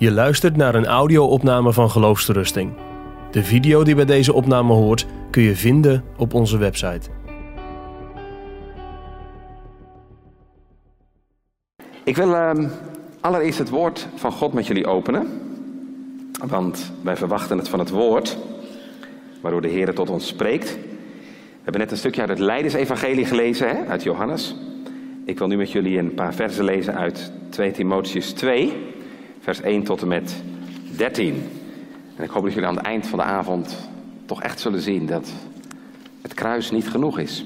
Je luistert naar een audio-opname van Geloofsterusting. De video die bij deze opname hoort kun je vinden op onze website. Ik wil ehm, allereerst het woord van God met jullie openen. Want wij verwachten het van het woord, waardoor de Heer tot ons spreekt. We hebben net een stukje uit het Leidensevangelie gelezen, hè, uit Johannes. Ik wil nu met jullie een paar versen lezen uit 2 Timotheus 2, vers 1 tot en met 13. En ik hoop dat jullie aan het eind van de avond toch echt zullen zien dat het kruis niet genoeg is.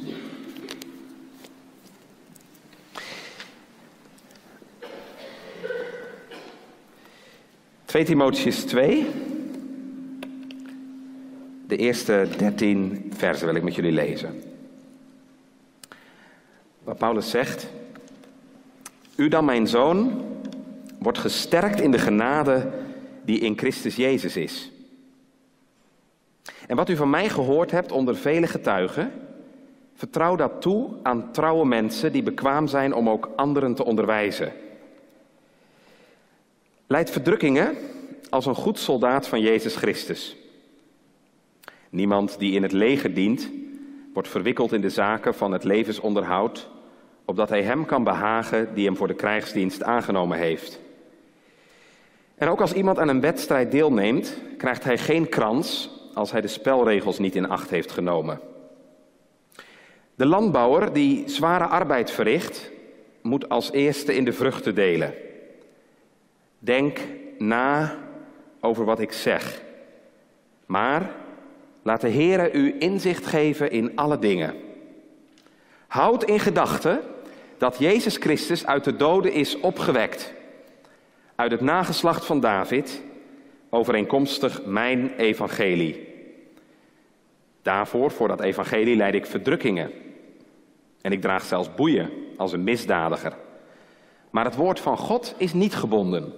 2 Timotheus 2. De eerste 13 versen wil ik met jullie lezen. Waar Paulus zegt: U dan, mijn zoon, wordt gesterkt in de genade die in Christus Jezus is. En wat u van mij gehoord hebt onder vele getuigen, vertrouw dat toe aan trouwe mensen die bekwaam zijn om ook anderen te onderwijzen. Leid verdrukkingen als een goed soldaat van Jezus Christus. Niemand die in het leger dient, wordt verwikkeld in de zaken van het levensonderhoud, opdat hij hem kan behagen die hem voor de krijgsdienst aangenomen heeft. En ook als iemand aan een wedstrijd deelneemt, krijgt hij geen krans als hij de spelregels niet in acht heeft genomen. De landbouwer die zware arbeid verricht, moet als eerste in de vruchten delen. Denk na over wat ik zeg. Maar laat de Heere u inzicht geven in alle dingen. Houd in gedachten dat Jezus Christus uit de doden is opgewekt. Uit het nageslacht van David, overeenkomstig mijn evangelie. Daarvoor, voor dat evangelie, leid ik verdrukkingen. En ik draag zelfs boeien als een misdadiger. Maar het woord van God is niet gebonden.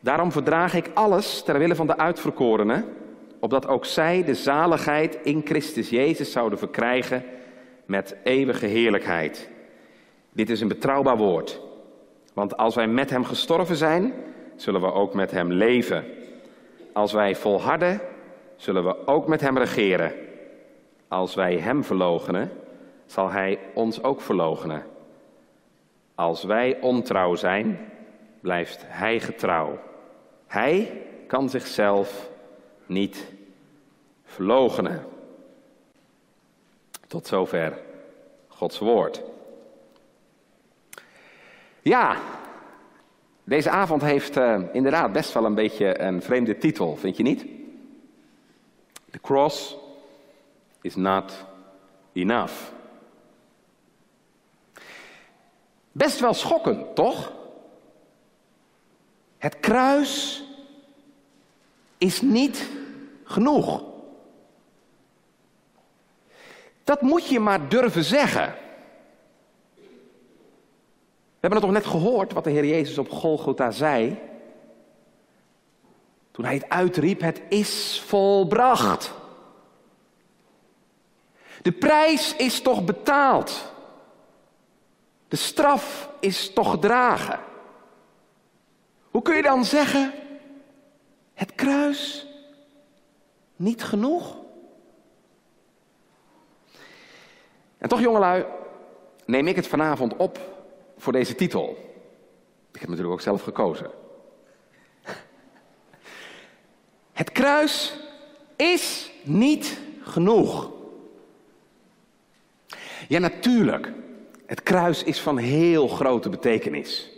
Daarom verdraag ik alles ter wille van de uitverkorenen, opdat ook zij de zaligheid in Christus Jezus zouden verkrijgen met eeuwige heerlijkheid. Dit is een betrouwbaar woord. Want als wij met Hem gestorven zijn, zullen we ook met Hem leven. Als wij volharden, zullen we ook met Hem regeren. Als wij Hem verloochenen, zal Hij ons ook verloochenen. Als wij ontrouw zijn, blijft Hij getrouw. Hij kan zichzelf niet verloochenen. Tot zover Gods woord. Ja, deze avond heeft uh, inderdaad best wel een beetje een vreemde titel, vind je niet? The cross is not enough. Best wel schokkend, toch? Het kruis is niet genoeg. Dat moet je maar durven zeggen. We hebben het toch net gehoord wat de Heer Jezus op Golgotha zei. Toen hij het uitriep, het is volbracht. De prijs is toch betaald. De straf is toch gedragen. Hoe kun je dan zeggen, het kruis niet genoeg? En toch, jongelui, neem ik het vanavond op voor deze titel. Ik heb natuurlijk ook zelf gekozen. Het kruis is niet genoeg. Ja, natuurlijk. Het kruis is van heel grote betekenis.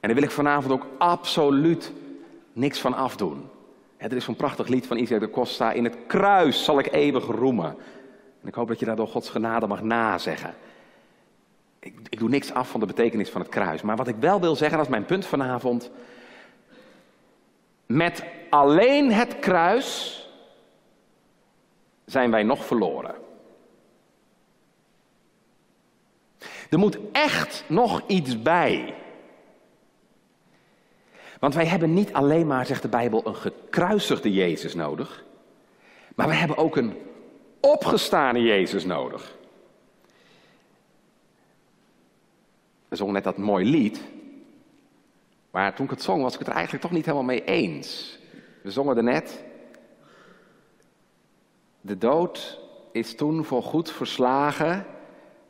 En daar wil ik vanavond ook absoluut niks van afdoen. Er is zo'n prachtig lied van Isaac de Costa. In het kruis zal ik eeuwig roemen. En ik hoop dat je daar door Gods genade mag nazeggen. Ik, ik doe niks af van de betekenis van het kruis. Maar wat ik wel wil zeggen, dat is mijn punt vanavond. Met alleen het kruis zijn wij nog verloren. Er moet echt nog iets bij. Want wij hebben niet alleen maar, zegt de Bijbel, een gekruisigde Jezus nodig. Maar we hebben ook een opgestane Jezus nodig. We zongen net dat mooi lied. Maar toen ik het zong, was ik het er eigenlijk toch niet helemaal mee eens. We zongen er net. De dood is toen voor goed verslagen.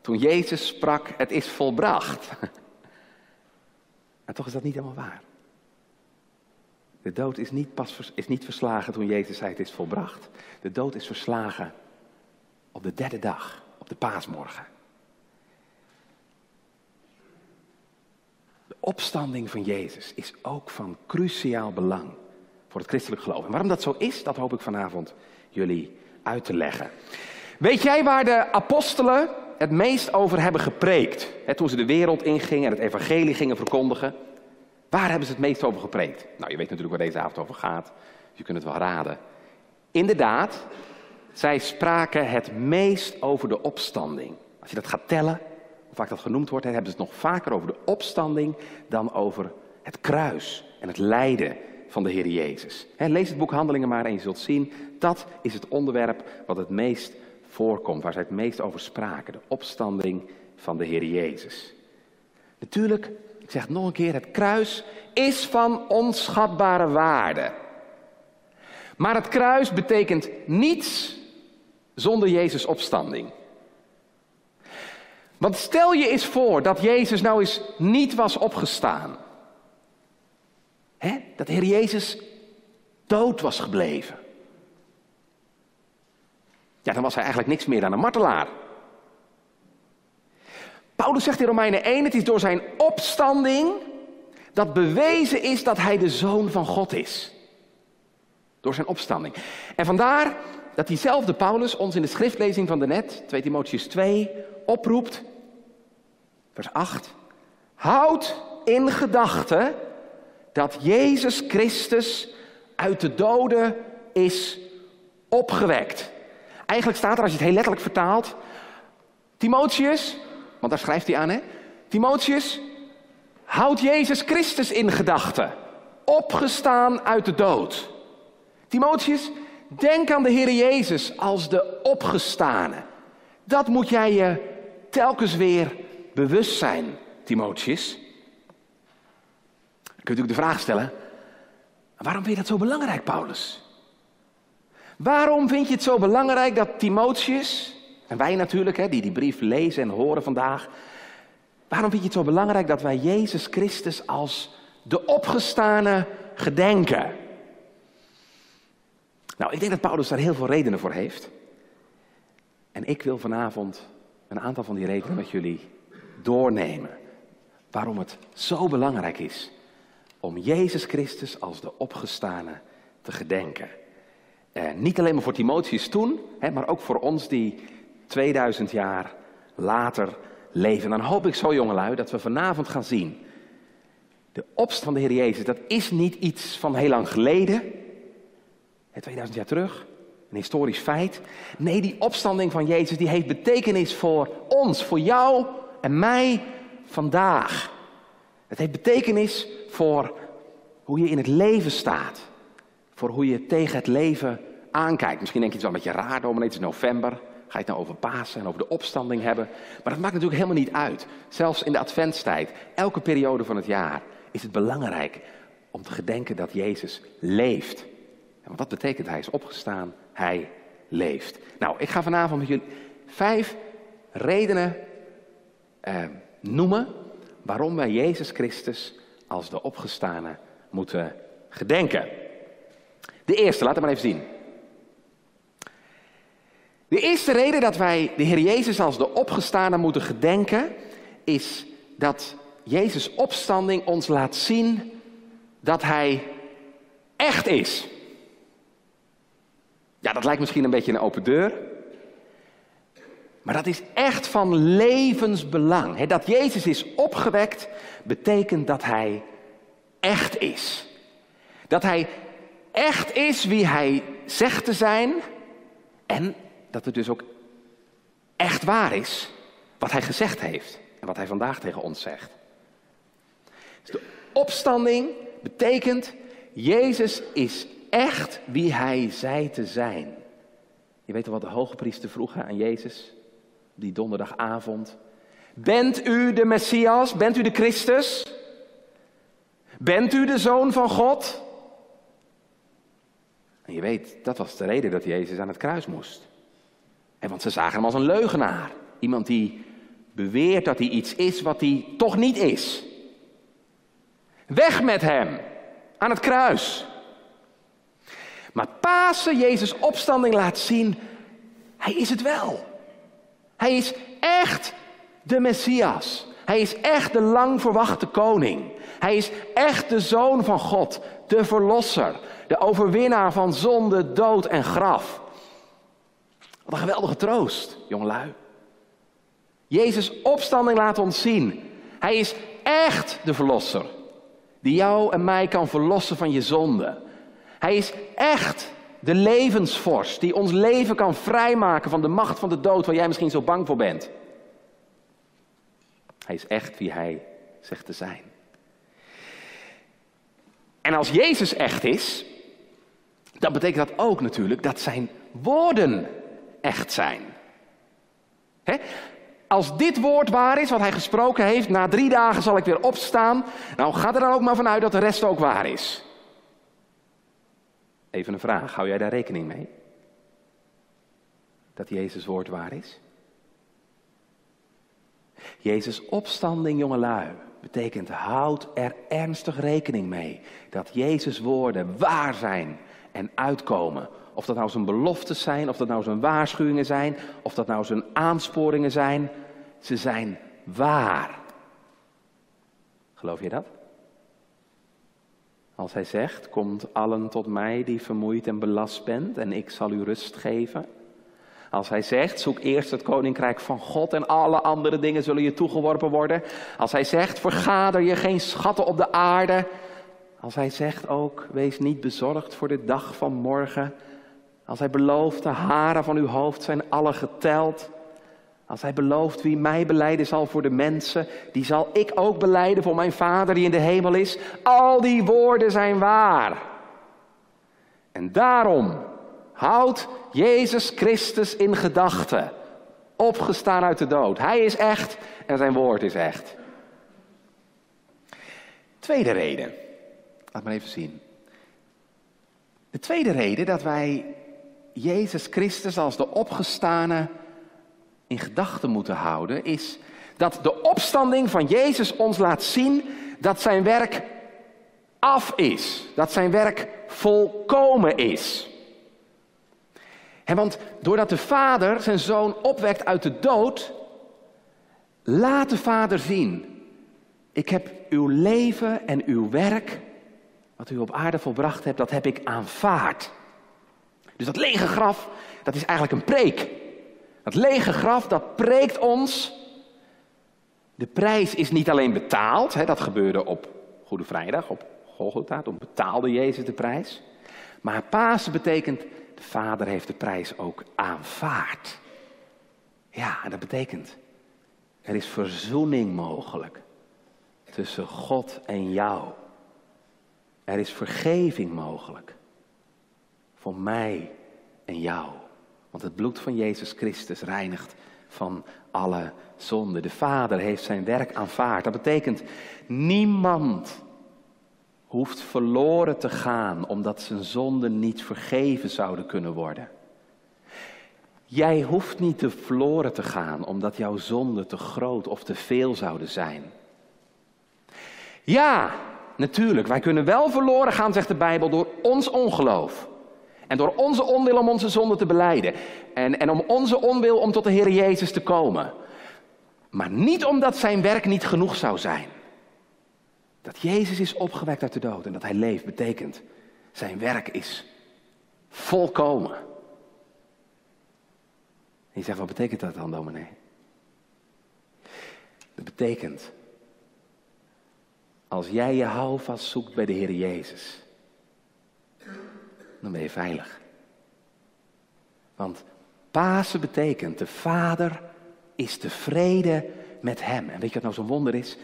Toen Jezus sprak, het is volbracht. En toch is dat niet helemaal waar. De dood is niet, pas, is niet verslagen toen Jezus zei het is volbracht. De dood is verslagen op de derde dag, op de paasmorgen. Opstanding van Jezus is ook van cruciaal belang voor het christelijk geloof. En waarom dat zo is, dat hoop ik vanavond jullie uit te leggen. Weet jij waar de apostelen het meest over hebben gepreekt? toen ze de wereld ingingen en het evangelie gingen verkondigen. Waar hebben ze het meest over gepreekt? Nou, je weet natuurlijk waar deze avond over gaat. Je kunt het wel raden. Inderdaad, zij spraken het meest over de opstanding. Als je dat gaat tellen, vaak dat genoemd wordt, hebben ze het nog vaker over de opstanding dan over het kruis en het lijden van de Heer Jezus. lees het boek Handelingen maar en je zult zien, dat is het onderwerp wat het meest voorkomt, waar zij het meest over spraken. De opstanding van de Heer Jezus. Natuurlijk, ik zeg het nog een keer, het kruis is van onschatbare waarde. Maar het kruis betekent niets zonder Jezus' opstanding. Want stel je eens voor dat Jezus nou eens niet was opgestaan. Dat de Heer Jezus dood was gebleven. Ja, dan was hij eigenlijk niks meer dan een martelaar. Paulus zegt in Romeinen 1, het is door zijn opstanding dat bewezen is dat hij de zoon van God is. Door zijn opstanding. En vandaar dat diezelfde Paulus ons in de schriftlezing van de net, 2 Timotheus 2, oproept, vers 8, houd in gedachten dat Jezus Christus uit de doden is opgewekt. Eigenlijk staat er, als je het heel letterlijk vertaalt, Timotheus, want daar schrijft hij aan, hè? Timotheus, houd Jezus Christus in gedachten, opgestaan uit de dood. Timotheus, denk aan de Heer Jezus als de opgestane. Dat moet jij je telkens weer bewust zijn, Timotheus. Dan kunt u de vraag stellen: waarom vind je dat zo belangrijk, Paulus? Waarom vind je het zo belangrijk dat Timotheus, en wij natuurlijk, hè, die die brief lezen en horen vandaag, waarom vind je het zo belangrijk dat wij Jezus Christus als de opgestane gedenken? Nou, ik denk dat Paulus daar heel veel redenen voor heeft. En ik wil vanavond een aantal van die redenen met jullie doornemen. Waarom het zo belangrijk is om Jezus Christus als de opgestane te gedenken. Eh, niet alleen maar voor Timotheus toen, hè, maar ook voor ons die 2000 jaar later leven. Dan hoop ik zo, jongelui, dat we vanavond gaan zien. De opstand van de Heer Jezus, dat is niet iets van heel lang geleden. 2000 jaar terug, een historisch feit. Nee, die opstanding van Jezus, die heeft betekenis voor ons, voor jou en mij vandaag. Het heeft betekenis voor hoe je in het leven staat. Voor hoe je tegen het leven aankijkt. Misschien denk je het wel een beetje raar, dominee, het is november. Ga je het nou over Pasen en over de opstanding hebben? Maar dat maakt natuurlijk helemaal niet uit. Zelfs in de adventstijd, elke periode van het jaar, is het belangrijk om te gedenken dat Jezus leeft. En wat betekent, hij is opgestaan, hij leeft. Nou, ik ga vanavond met jullie vijf redenen eh, noemen waarom wij Jezus Christus als de opgestane moeten gedenken. De eerste, laat het maar even zien. De eerste reden dat wij de Heer Jezus als de opgestane moeten gedenken, is dat Jezus' opstanding ons laat zien dat Hij echt is. Ja, dat lijkt misschien een beetje een open deur. Maar dat is echt van levensbelang. Dat Jezus is opgewekt, betekent dat Hij echt is. Dat Hij echt is wie Hij zegt te zijn. En dat het dus ook echt waar is wat Hij gezegd heeft. En wat Hij vandaag tegen ons zegt. Dus de opstanding betekent, Jezus is echt wie Hij zei te zijn. Je weet wel wat de hoge priester vroeg aan Jezus? Die donderdagavond. Bent u de Messias? Bent u de Christus? Bent u de zoon van God? En je weet, dat was de reden dat Jezus aan het kruis moest. En want ze zagen hem als een leugenaar. Iemand die beweert dat hij iets is wat hij toch niet is. Weg met hem aan het kruis. Maar Pasen, Jezus' opstanding, laat zien, hij is het wel. Hij is echt de Messias. Hij is echt de lang verwachte koning. Hij is echt de zoon van God, de verlosser, de overwinnaar van zonde, dood en graf. Wat een geweldige troost, jongelui. Jezus' opstanding laat ons zien. Hij is echt de verlosser. Die jou en mij kan verlossen van je zonde. Hij is echt de levensvorst die ons leven kan vrijmaken van de macht van de dood waar jij misschien zo bang voor bent. Hij is echt wie hij zegt te zijn. En als Jezus echt is, dan betekent dat ook natuurlijk dat zijn woorden echt zijn. Als dit woord waar is, wat hij gesproken heeft, na drie dagen zal ik weer opstaan, nou ga er dan ook maar vanuit dat de rest ook waar is. Even een vraag, hou jij daar rekening mee? Dat Jezus woord waar is? Jezus opstanding, jongelui, betekent houd er ernstig rekening mee dat Jezus woorden waar zijn en uitkomen. Of dat nou zijn beloftes zijn, of dat nou zijn waarschuwingen zijn, of dat nou zijn aansporingen zijn. Ze zijn waar. Geloof je dat? Als hij zegt, komt allen tot mij die vermoeid en belast bent en ik zal u rust geven. Als hij zegt, zoek eerst het koninkrijk van God en alle andere dingen zullen je toegeworpen worden. Als hij zegt, vergader je geen schatten op de aarde. Als hij zegt ook, wees niet bezorgd voor de dag van morgen. Als hij belooft, de haren van uw hoofd zijn alle geteld. Als hij belooft, wie mij beleiden zal voor de mensen, die zal ik ook beleiden voor mijn Vader die in de hemel is. Al die woorden zijn waar. En daarom houdt Jezus Christus in gedachten. Opgestaan uit de dood. Hij is echt en zijn woord is echt. Tweede reden. Laat maar even zien. De tweede reden dat wij Jezus Christus als de opgestane in gedachten moeten houden, is dat de opstanding van Jezus ons laat zien dat zijn werk af is. Dat zijn werk volkomen is. En want doordat de vader zijn zoon opwekt uit de dood, laat de vader zien, ik heb uw leven en uw werk, wat u op aarde volbracht hebt, dat heb ik aanvaard. Dus dat lege graf, dat is eigenlijk een preek. Dat lege graf, dat preekt ons. De prijs is niet alleen betaald, hè, dat gebeurde op Goede Vrijdag, op Golgotha, toen betaalde Jezus de prijs. Maar Pasen betekent, de Vader heeft de prijs ook aanvaard. Ja, en dat betekent, er is verzoening mogelijk tussen God en jou. Er is vergeving mogelijk voor mij en jou. Want het bloed van Jezus Christus reinigt van alle zonde. De Vader heeft zijn werk aanvaard. Dat betekent, niemand hoeft verloren te gaan omdat zijn zonden niet vergeven zouden kunnen worden. Jij hoeft niet te verloren te gaan omdat jouw zonden te groot of te veel zouden zijn. Ja, natuurlijk, wij kunnen wel verloren gaan, zegt de Bijbel, door ons ongeloof. En door onze onwil om onze zonde te beleiden. En, en om onze onwil om tot de Heer Jezus te komen. Maar niet omdat zijn werk niet genoeg zou zijn. Dat Jezus is opgewekt uit de dood en dat hij leeft, betekent zijn werk is volkomen. En je zegt, wat betekent dat dan, dominee? Dat betekent, als jij je houvast zoekt bij de Heer Jezus, dan ben je veilig. Want Pasen betekent, de Vader is tevreden met hem. En weet je wat nou zo'n wonder is?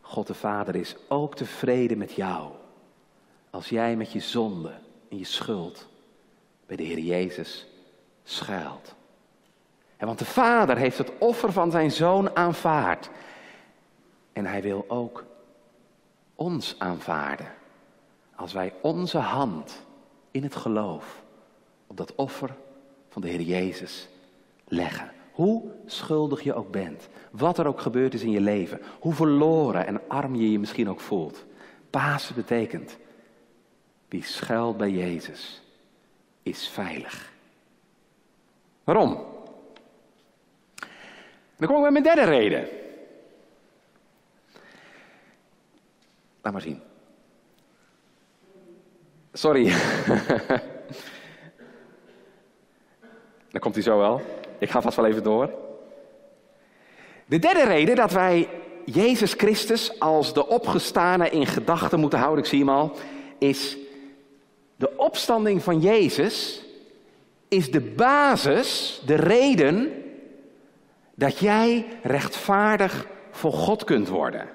God de Vader is ook tevreden met jou. Als jij met je zonde en je schuld bij de Heer Jezus schuilt. En want de Vader heeft het offer van zijn zoon aanvaard. En hij wil ook ons aanvaarden. Als wij onze hand in het geloof op dat offer van de Heer Jezus leggen. Hoe schuldig je ook bent, wat er ook gebeurd is in je leven, hoe verloren en arm je je misschien ook voelt. Pasen betekent, wie schuilt bij Jezus, is veilig. Waarom? Dan kom ik bij mijn derde reden. Laat maar zien. Sorry. Dan komt hij zo wel. Ik ga vast wel even door. De derde reden dat wij Jezus Christus als de opgestane in gedachten moeten houden, ik zie hem al, is de opstanding van Jezus is de basis, de reden dat jij rechtvaardig voor God kunt worden.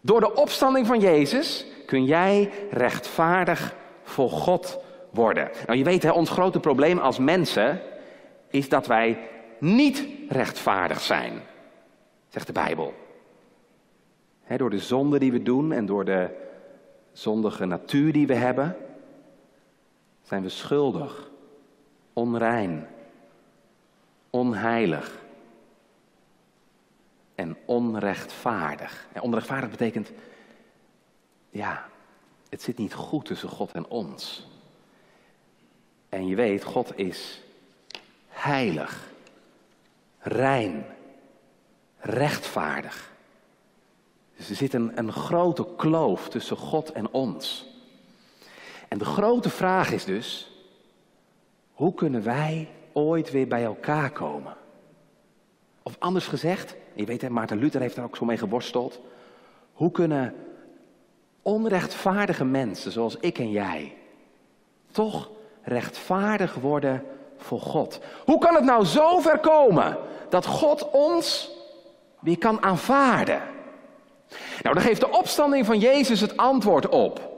Door de opstanding van Jezus kun jij rechtvaardig voor God worden. Nou, je weet, hè, ons grote probleem als mensen is dat wij niet rechtvaardig zijn, zegt de Bijbel. door de zonde die we doen en door de zondige natuur die we hebben, zijn we schuldig, onrein, onheilig en onrechtvaardig. En onrechtvaardig betekent, ja, het zit niet goed tussen God en ons. En je weet, God is heilig, rein, rechtvaardig. Dus er zit een, een grote kloof tussen God en ons. En de grote vraag is dus, hoe kunnen wij ooit weer bij elkaar komen? Of anders gezegd, je weet, Maarten Luther heeft daar ook zo mee geworsteld. Hoe kunnen onrechtvaardige mensen zoals ik en jij toch rechtvaardig worden voor God? Hoe kan het nou zo ver komen dat God ons weer kan aanvaarden? Nou, daar geeft de opstanding van Jezus het antwoord op.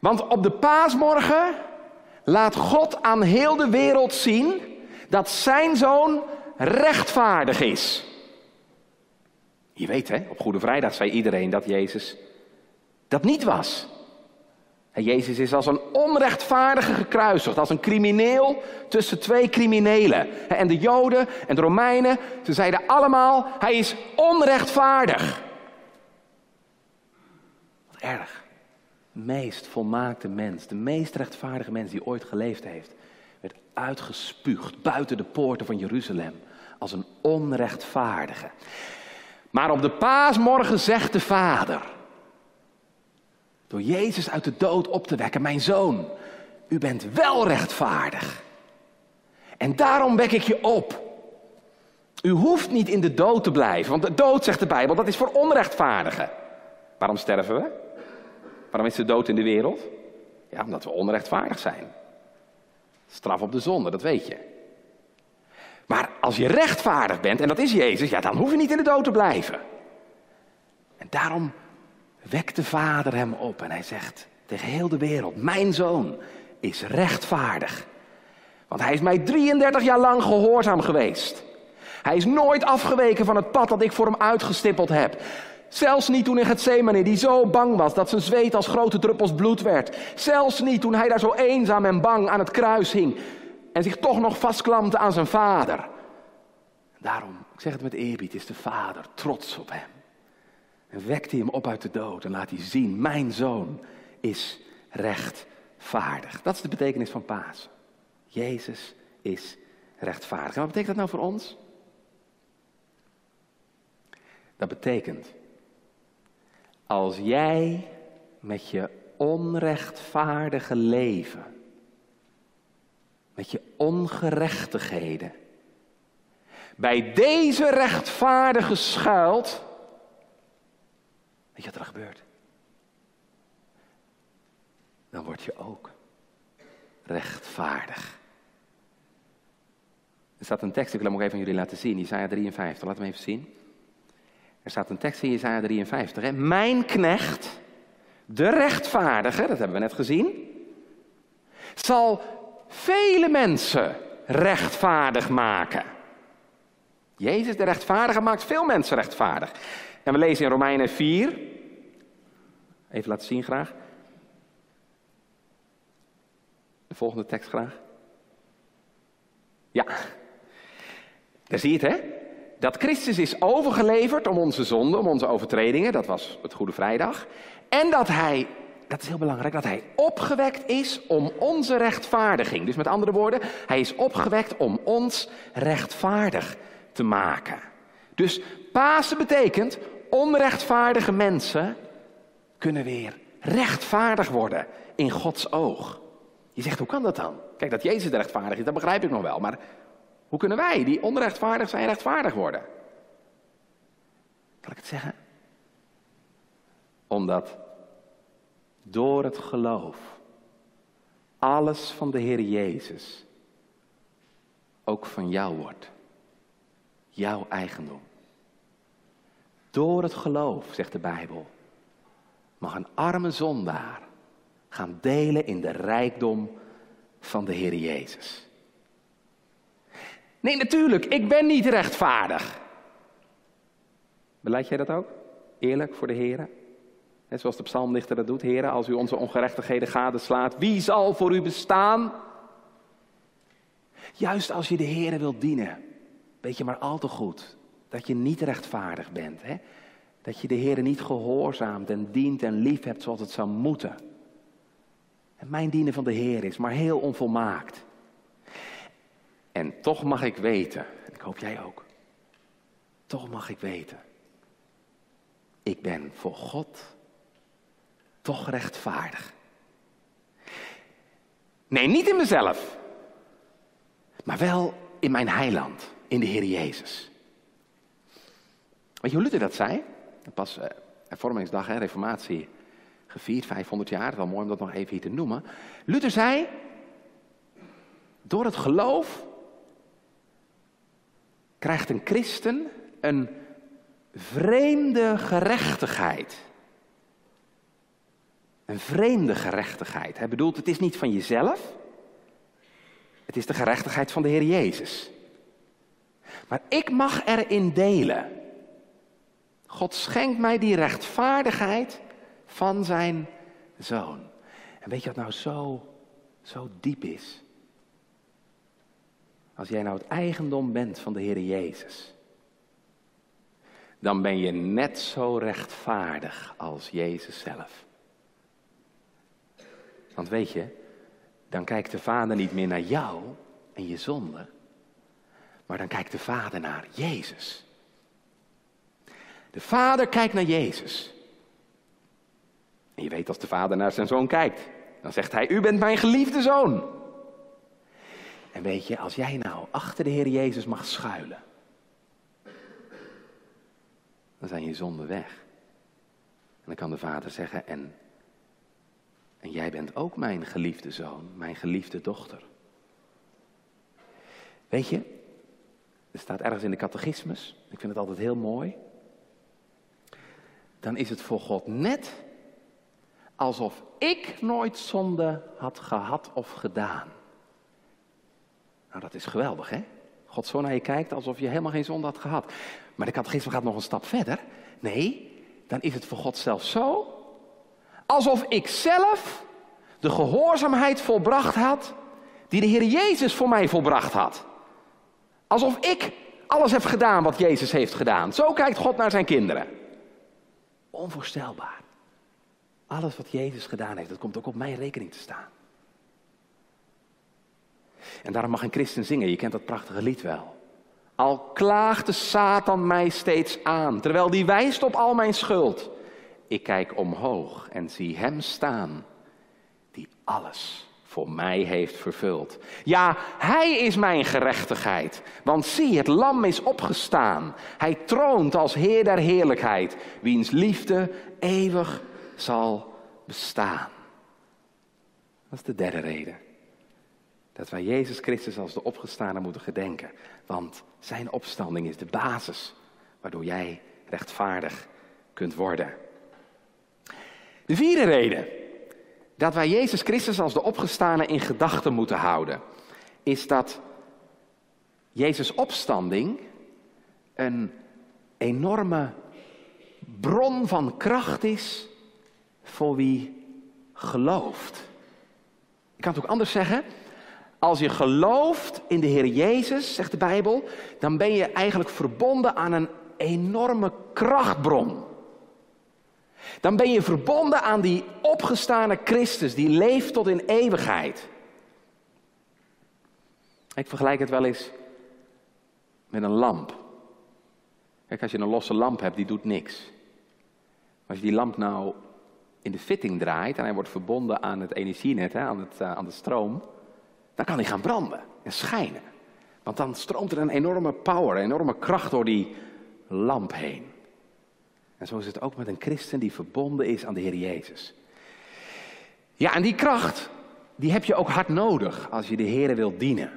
Want op de paasmorgen laat God aan heel de wereld zien dat zijn zoon rechtvaardig is. Je weet hè, op Goede Vrijdag zei iedereen dat Jezus dat niet was. Jezus is als een onrechtvaardige gekruisigd, als een crimineel tussen twee criminelen. En de Joden en de Romeinen, ze zeiden allemaal, hij is onrechtvaardig. Wat erg. De meest volmaakte mens, de meest rechtvaardige mens die ooit geleefd heeft, werd uitgespuugd buiten de poorten van Jeruzalem als een onrechtvaardige. Maar op de paasmorgen zegt de Vader, door Jezus uit de dood op te wekken, mijn zoon, u bent wel rechtvaardig. En daarom wek ik je op. U hoeft niet in de dood te blijven, want de dood, zegt de Bijbel, dat is voor onrechtvaardigen. Waarom sterven we? Waarom is de dood in de wereld? Ja, omdat we onrechtvaardig zijn. Straf op de zonde, dat weet je. Maar als je rechtvaardig bent, en dat is Jezus, ja, dan hoef je niet in de dood te blijven. En daarom wekt de Vader hem op en hij zegt tegen heel de wereld, mijn zoon is rechtvaardig. Want hij is mij 33 jaar lang gehoorzaam geweest. Hij is nooit afgeweken van het pad dat ik voor hem uitgestippeld heb. Zelfs niet toen in Gethsemane, die zo bang was dat zijn zweet als grote druppels bloed werd. Zelfs niet toen hij daar zo eenzaam en bang aan het kruis hing en zich toch nog vastklampte aan zijn vader. Daarom, ik zeg het met eerbied, is de vader trots op hem. En wekt hij hem op uit de dood en laat hij zien, mijn zoon is rechtvaardig. Dat is de betekenis van Pasen. Jezus is rechtvaardig. En wat betekent dat nou voor ons? Dat betekent, als jij met je onrechtvaardige leven, met je ongerechtigheden, bij deze rechtvaardige schuilt, Weet je wat er gebeurt? Dan word je ook rechtvaardig. Er staat een tekst, ik wil hem nog even aan jullie laten zien, Isaiah 53, laten we even zien. Er staat een tekst in Isaiah 53, hè? Mijn knecht, de rechtvaardige, dat hebben we net gezien, zal vele mensen rechtvaardig maken. Jezus, de rechtvaardige, maakt veel mensen rechtvaardig. En we lezen in Romeinen 4. Even laten zien graag. De volgende tekst graag. Ja, daar zie je het hè. Dat Christus is overgeleverd om onze zonden, om onze overtredingen. Dat was het Goede Vrijdag. En dat hij, dat is heel belangrijk, dat hij opgewekt is om onze rechtvaardiging. Dus met andere woorden, hij is opgewekt om ons rechtvaardig te maken. Dus Pasen betekent onrechtvaardige mensen kunnen weer rechtvaardig worden in Gods oog. Je zegt, hoe kan dat dan? Kijk, dat Jezus rechtvaardig is, dat begrijp ik nog wel. Maar hoe kunnen wij, die onrechtvaardig zijn, rechtvaardig worden? Kan ik het zeggen? Omdat door het geloof alles van de Heer Jezus ook van jou wordt. Jouw eigendom. Door het geloof, zegt de Bijbel, mag een arme zondaar gaan delen in de rijkdom van de Heer Jezus. Nee, natuurlijk, ik ben niet rechtvaardig. Beleid jij dat ook? Eerlijk voor de Heer? Net zoals de psalmdichter dat doet, Heer, als u onze ongerechtigheden gadeslaat, wie zal voor u bestaan? Juist als je de Heer wilt dienen, weet je maar al te goed dat je niet rechtvaardig bent. Hè? Dat je de Heer niet gehoorzaamt en dient en lief hebt zoals het zou moeten. En mijn dienen van de Heer is maar heel onvolmaakt. En toch mag ik weten, en ik hoop jij ook, toch mag ik weten, ik ben voor God toch rechtvaardig. Nee, niet in mezelf, maar wel in mijn heiland, in de Heer Jezus. Weet je hoe Luther dat zei? Pas uh, hervormingsdag, hè, reformatie, gevierd, 500 jaar. Wel mooi om dat nog even hier te noemen. Luther zei, door het geloof krijgt een christen een vreemde gerechtigheid. Een vreemde gerechtigheid. Hij bedoelt, het is niet van jezelf. Het is de gerechtigheid van de Heer Jezus. Maar ik mag erin delen. God schenkt mij die rechtvaardigheid van zijn zoon. En weet je wat nou zo, zo diep is? Als jij nou het eigendom bent van de Heer Jezus, dan ben je net zo rechtvaardig als Jezus zelf. Want weet je, dan kijkt de Vader niet meer naar jou en je zonde, maar dan kijkt de Vader naar Jezus. De Vader kijkt naar Jezus. En je weet als de vader naar zijn zoon kijkt, dan zegt hij, u bent mijn geliefde zoon. En weet je, als jij nou achter de Heer Jezus mag schuilen, dan zijn je zonden weg. En dan kan de vader zeggen, en, en jij bent ook mijn geliefde zoon, mijn geliefde dochter. Weet je, er staat ergens in de catechismus, ik vind het altijd heel mooi. Dan is het voor God net alsof ik nooit zonde had gehad of gedaan. Nou, dat is geweldig, hè? God zo naar je kijkt alsof je helemaal geen zonde had gehad. Maar de catechisme gaat nog een stap verder. Nee, dan is het voor God zelfs zo alsof ik zelf de gehoorzaamheid volbracht had die de Heer Jezus voor mij volbracht had. Alsof ik alles heb gedaan wat Jezus heeft gedaan. Zo kijkt God naar zijn kinderen. Onvoorstelbaar. Alles wat Jezus gedaan heeft, dat komt ook op mijn rekening te staan. En daarom mag een christen zingen, je kent dat prachtige lied wel. Al klaagt de Satan mij steeds aan, terwijl die wijst op al mijn schuld. Ik kijk omhoog en zie hem staan, die alles voor mij heeft vervuld. Ja, hij is mijn gerechtigheid, want zie, het lam is opgestaan. Hij troont als Heer der heerlijkheid, wiens liefde eeuwig zal bestaan. Dat is de derde reden. Dat wij Jezus Christus als de opgestane moeten gedenken. Want zijn opstanding is de basis waardoor jij rechtvaardig kunt worden. De vierde reden dat wij Jezus Christus als de opgestane in gedachten moeten houden, is dat Jezus' opstanding een enorme bron van kracht is voor wie gelooft. Ik kan het ook anders zeggen. Als je gelooft in de Heer Jezus, zegt de Bijbel, dan ben je eigenlijk verbonden aan een enorme krachtbron. Dan ben je verbonden aan die opgestane Christus, die leeft tot in eeuwigheid. Ik vergelijk het wel eens met een lamp. Kijk, als je een losse lamp hebt, die doet niks. Maar als je die lamp nou in de fitting draait en hij wordt verbonden aan het energienet, hè, aan, het, uh, aan de stroom, dan kan hij gaan branden en schijnen. Want dan stroomt er een enorme power, een enorme kracht door die lamp heen. En zo is het ook met een christen die verbonden is aan de Heer Jezus. Ja, en die kracht, die heb je ook hard nodig als je de Heer wilt dienen.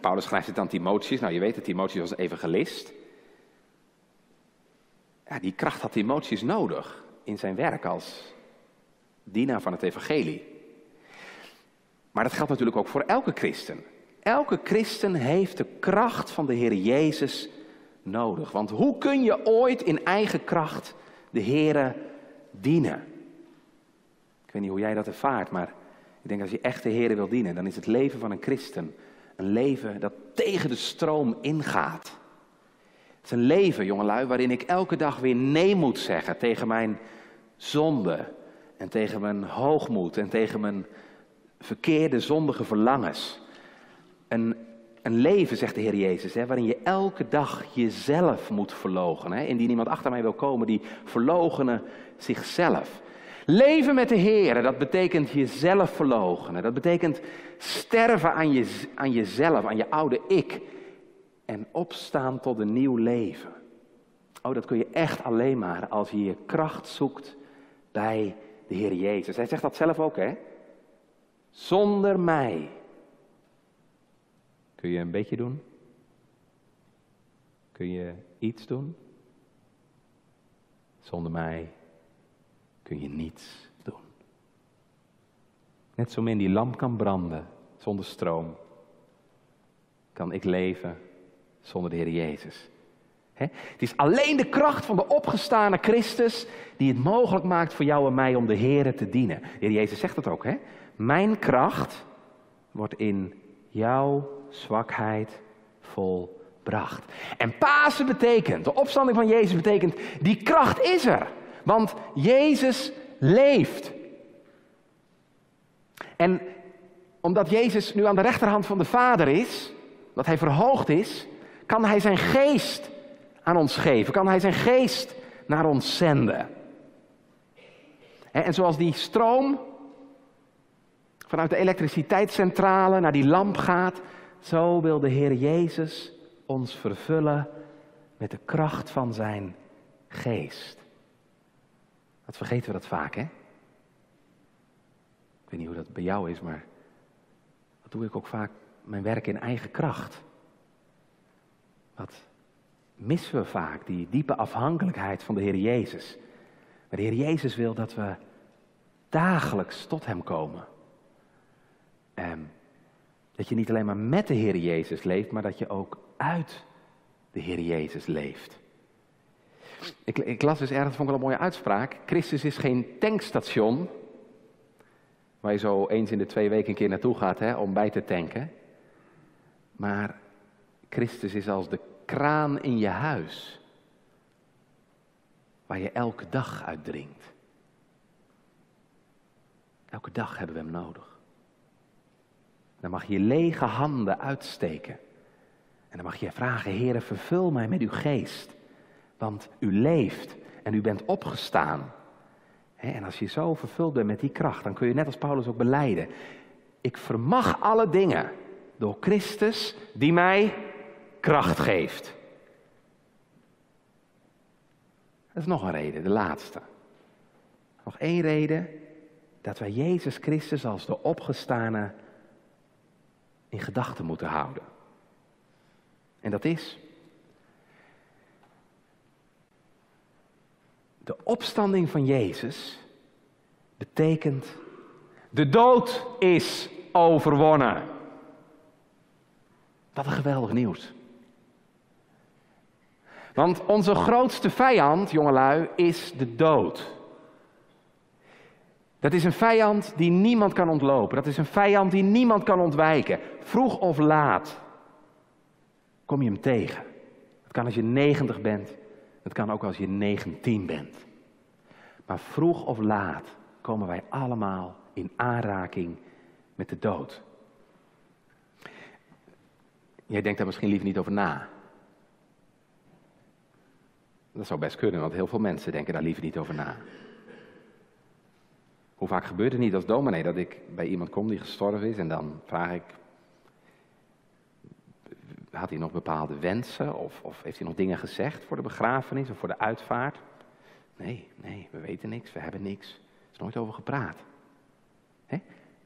Paulus schrijft het aan Timotheus. Nou, je weet het, Timotheus was evangelist. Ja, die kracht had Timotheus nodig in zijn werk als dienaar van het evangelie. Maar dat geldt natuurlijk ook voor elke christen. Elke christen heeft de kracht van de Heer Jezus nodig. Want hoe kun je ooit in eigen kracht de Heer dienen? Ik weet niet hoe jij dat ervaart, maar ik denk als je echt de Heer wil dienen, dan is het leven van een christen een leven dat tegen de stroom ingaat. Het is een leven, jongelui, waarin ik elke dag weer nee moet zeggen tegen mijn zonde en tegen mijn hoogmoed en tegen mijn verkeerde zondige verlangens. Een, een leven, zegt de Heer Jezus, hè, waarin je elke dag jezelf moet verloochenen. Hè. Indien iemand achter mij wil komen, die verloochenen zichzelf. Leven met de Heer, dat betekent jezelf verloochenen. Dat betekent sterven aan, je, aan jezelf, aan je oude ik. En opstaan tot een nieuw leven. Oh, dat kun je echt alleen maar als je je kracht zoekt bij de Heer Jezus. Hij zegt dat zelf ook, hè? Zonder mij. Kun je een beetje doen? Kun je iets doen? Zonder mij kun je niets doen. Net zo min die lamp kan branden zonder stroom, kan ik leven zonder de Heer Jezus. Het is alleen de kracht van de opgestane Christus die het mogelijk maakt voor jou en mij om de Heer te dienen. De Heer Jezus zegt het ook, hè? Mijn kracht wordt in jouw zwakheid volbracht. En Pasen betekent, de opstanding van Jezus betekent, die kracht is er. Want Jezus leeft. En omdat Jezus nu aan de rechterhand van de Vader is, dat hij verhoogd is, kan hij zijn geest aan ons geven, kan hij zijn geest naar ons zenden. En zoals die stroom vanuit de elektriciteitscentrale naar die lamp gaat, zo wil de Heer Jezus ons vervullen met de kracht van zijn geest. Wat vergeten we dat vaak, hè? Ik weet niet hoe dat bij jou is, maar wat doe ik ook vaak mijn werk in eigen kracht? Wat missen we vaak, die diepe afhankelijkheid van de Heer Jezus? Maar de Heer Jezus wil dat we dagelijks tot Hem komen. En dat je niet alleen maar met de Heer Jezus leeft, maar dat je ook uit de Heer Jezus leeft. Ik, ik las dus ergens, vond ik wel een mooie uitspraak. Christus is geen tankstation, waar je zo eens in de twee weken een keer naartoe gaat hè, om bij te tanken. Maar Christus is als de kraan in je huis, waar je elke dag uit drinkt. Elke dag hebben we hem nodig. Dan mag je lege handen uitsteken. En dan mag je vragen, Heere, vervul mij met uw geest. Want u leeft en u bent opgestaan. En als je zo vervuld bent met die kracht, dan kun je net als Paulus ook beleiden. Ik vermag alle dingen door Christus die mij kracht geeft. Dat is nog een reden, de laatste. Nog één reden dat wij Jezus Christus als de opgestane in gedachten moeten houden. En dat is De opstanding van Jezus betekent de dood is overwonnen. Wat een geweldig nieuws. Want onze grootste vijand, jongelui, is de dood. Dat is een vijand die niemand kan ontlopen. Dat is een vijand die niemand kan ontwijken. Vroeg of laat kom je hem tegen. Het kan als je 90 bent. Het kan ook als je 19 bent. Maar vroeg of laat komen wij allemaal in aanraking met de dood. Jij denkt daar misschien liever niet over na. Dat zou best kunnen, want heel veel mensen denken daar liever niet over na. Hoe vaak gebeurt het niet als dominee dat ik bij iemand kom die gestorven is en dan vraag ik, had hij nog bepaalde wensen of, of heeft hij nog dingen gezegd voor de begrafenis of voor de uitvaart? Nee, nee, we weten niks, we hebben niks. Er is nooit over gepraat.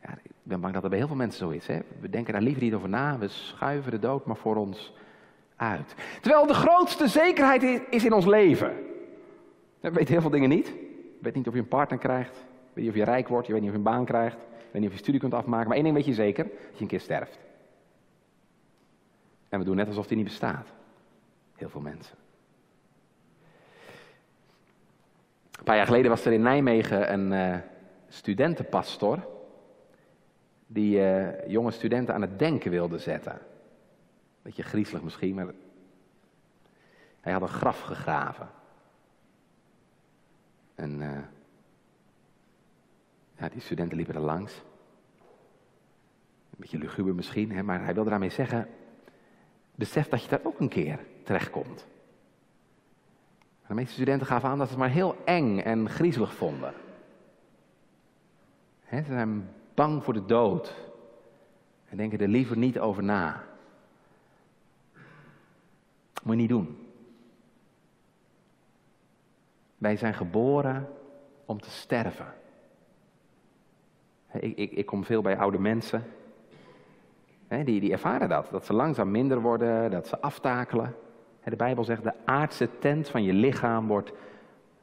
Ja, ik ben bang dat er bij heel veel mensen zo is. Hè? We denken daar liever niet over na, we schuiven de dood maar voor ons uit. Terwijl de grootste zekerheid is in ons leven. We weten heel veel dingen niet. Je weet niet of je een partner krijgt. Weet niet of je rijk wordt. Je weet niet of je een baan krijgt. Je weet niet of je studie kunt afmaken. Maar één ding weet je zeker. Dat je een keer sterft. En we doen net alsof die niet bestaat. Heel veel mensen. Een paar jaar geleden was er in Nijmegen een uh, studentenpastor. Die uh, jonge studenten aan het denken wilde zetten. Beetje griezelig misschien, maar hij had een graf gegraven. En uh, die studenten liepen er langs. Een beetje luguber misschien, hè, maar hij wilde daarmee zeggen: besef dat je daar ook een keer terechtkomt. De meeste studenten gaven aan dat ze het maar heel eng en griezelig vonden. Ze zijn bang voor de dood en denken er liever niet over na. Moet je niet doen. Wij zijn geboren om te sterven. Ik, ik, ik kom veel bij oude mensen. die, die ervaren dat. Dat ze langzaam minder worden, dat ze aftakelen. De Bijbel zegt, de aardse tent van je lichaam wordt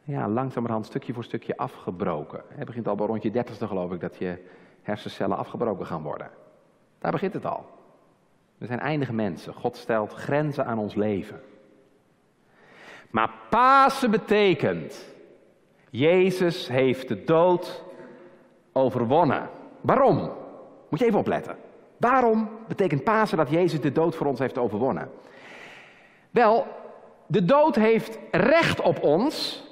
ja, langzamerhand stukje voor stukje afgebroken. Het begint al bij rond je dertigste geloof ik dat je hersencellen afgebroken gaan worden. Daar begint het al. We zijn eindige mensen. God stelt grenzen aan ons leven. Maar Pasen betekent, Jezus heeft de dood overwonnen. Waarom? Moet je even opletten. Waarom betekent Pasen dat Jezus de dood voor ons heeft overwonnen? Wel, de dood heeft recht op ons,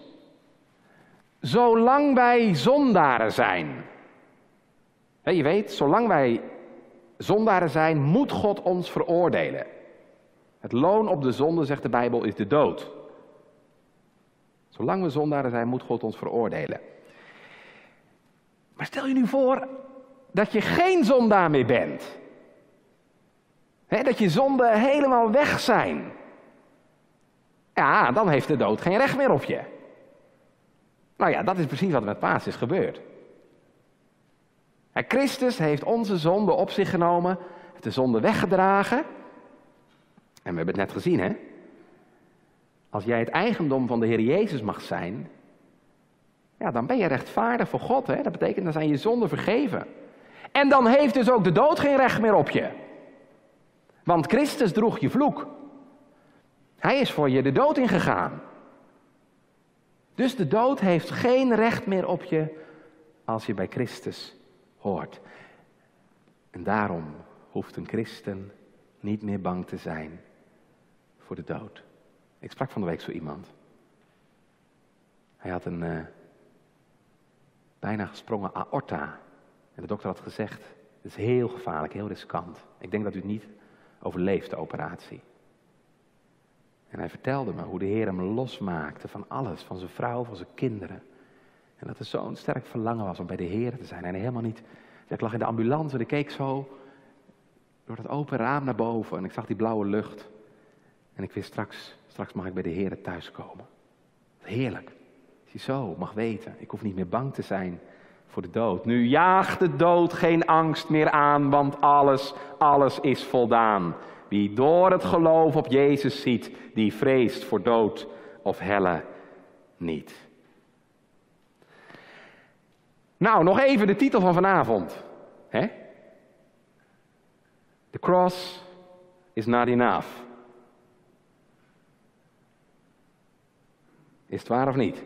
zolang wij zondaren zijn. Je weet, zolang wij zondaren zijn, moet God ons veroordelen. Het loon op de zonde, zegt de Bijbel, is de dood. Zolang we zondaren zijn, moet God ons veroordelen. Maar stel je nu voor dat je geen zondaar meer bent. dat je zonden helemaal weg zijn. Ja, dan heeft de dood geen recht meer op je. Nou ja, dat is precies wat met Paas is gebeurd. Christus heeft onze zonde op zich genomen, heeft de zonde weggedragen. En we hebben het net gezien, hè? Als jij het eigendom van de Heer Jezus mag zijn, ja, dan ben je rechtvaardig voor God. Hè? Dat betekent, dan zijn je zonden vergeven. En dan heeft dus ook de dood geen recht meer op je. Want Christus droeg je vloek. Hij is voor je de dood ingegaan. Dus de dood heeft geen recht meer op je als je bij Christus hoort. En daarom hoeft een christen niet meer bang te zijn voor de dood. Ik sprak van de week zo iemand. Hij had een uh, bijna gesprongen aorta. En de dokter had gezegd, het is heel gevaarlijk, heel riskant. Ik denk dat u niet overleeft, de operatie. En hij vertelde me hoe de Heer hem losmaakte van alles, van zijn vrouw, van zijn kinderen. En dat er zo'n sterk verlangen was om bij de Heer te zijn. En helemaal niet. Ik lag in de ambulance en ik keek zo door dat open raam naar boven. En ik zag die blauwe lucht. En ik wist straks, straks mag ik bij de Heer thuiskomen. Heerlijk. Je zo mag weten, ik hoef niet meer bang te zijn voor de dood. Nu jaagt de dood geen angst meer aan, want alles, alles is voldaan. Wie door het geloof op Jezus ziet, die vreest voor dood of helle niet. Nou, nog even de titel van vanavond. Hè? The cross is not enough. Is het waar of niet?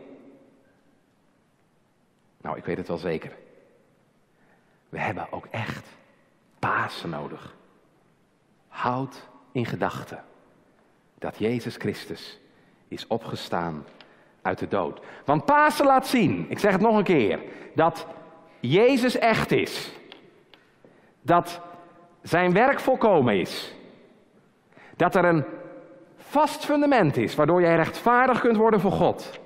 Nou, ik weet het wel zeker. We hebben ook echt Pasen nodig. Houd in gedachten dat Jezus Christus is opgestaan uit de dood. Want Pasen laat zien, ik zeg het nog een keer, dat Jezus echt is. Dat zijn werk volkomen is. Dat er een vast fundament is waardoor jij rechtvaardig kunt worden voor God.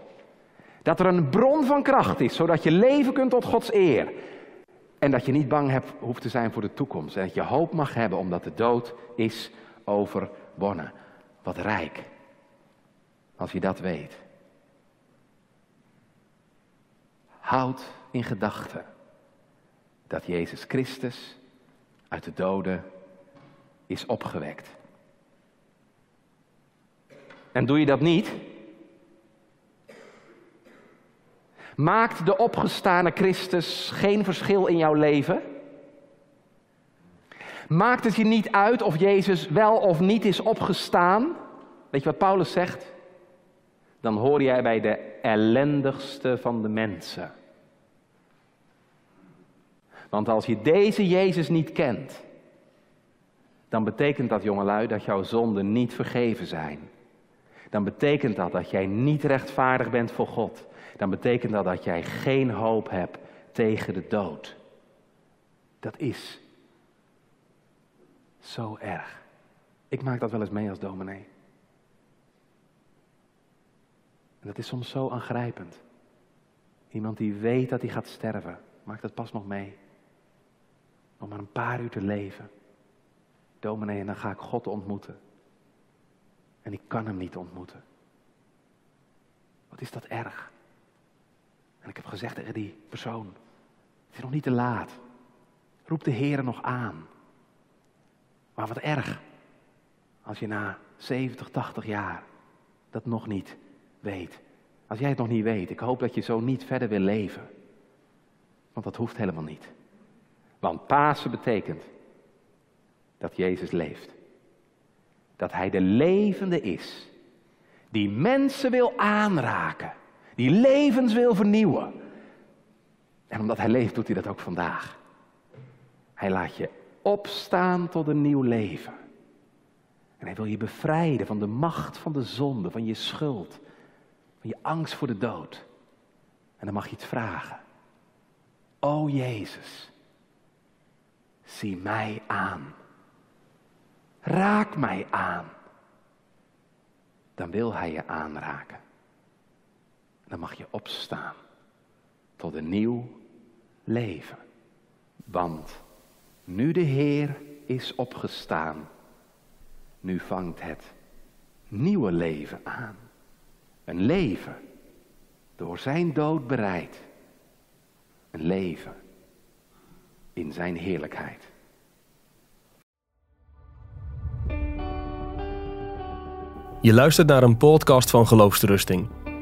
Dat er een bron van kracht is, zodat je leven kunt tot Gods eer. En dat je niet bang hebt, hoeft te zijn voor de toekomst. En dat je hoop mag hebben omdat de dood is overwonnen. Wat rijk. Als je dat weet. Houd in gedachten dat Jezus Christus uit de doden is opgewekt. En doe je dat niet? Maakt de opgestane Christus geen verschil in jouw leven? Maakt het je niet uit of Jezus wel of niet is opgestaan? Weet je wat Paulus zegt? Dan hoor jij bij de ellendigste van de mensen. Want als je deze Jezus niet kent, dan betekent dat, jongelui, dat jouw zonden niet vergeven zijn. Dan betekent dat dat jij niet rechtvaardig bent voor God. Dan betekent dat dat jij geen hoop hebt tegen de dood. Dat is zo erg. Ik maak dat wel eens mee als dominee. En dat is soms zo aangrijpend. Iemand die weet dat hij gaat sterven, maakt dat pas nog mee. Om maar een paar uur te leven. Dominee, en dan ga ik God ontmoeten. En ik kan hem niet ontmoeten. Wat is dat erg? En ik heb gezegd tegen die persoon: Het is nog niet te laat. Roep de Heer nog aan. Maar wat erg als je na 70, 80 jaar dat nog niet weet. Als jij het nog niet weet, ik hoop dat je zo niet verder wil leven. Want dat hoeft helemaal niet. Want Pasen betekent dat Jezus leeft. Dat Hij de levende is. Die mensen wil aanraken. Die levens wil vernieuwen. En omdat Hij leeft, doet Hij dat ook vandaag. Hij laat je opstaan tot een nieuw leven. En Hij wil je bevrijden van de macht van de zonde, van je schuld, van je angst voor de dood. En dan mag je het vragen. O Jezus, zie mij aan. Raak mij aan. Dan wil Hij je aanraken. Dan mag je opstaan tot een nieuw leven. Want nu de Heer is opgestaan, nu vangt het nieuwe leven aan. Een leven door zijn dood bereid. Een leven in zijn heerlijkheid. Je luistert naar een podcast van Geloofsterusting.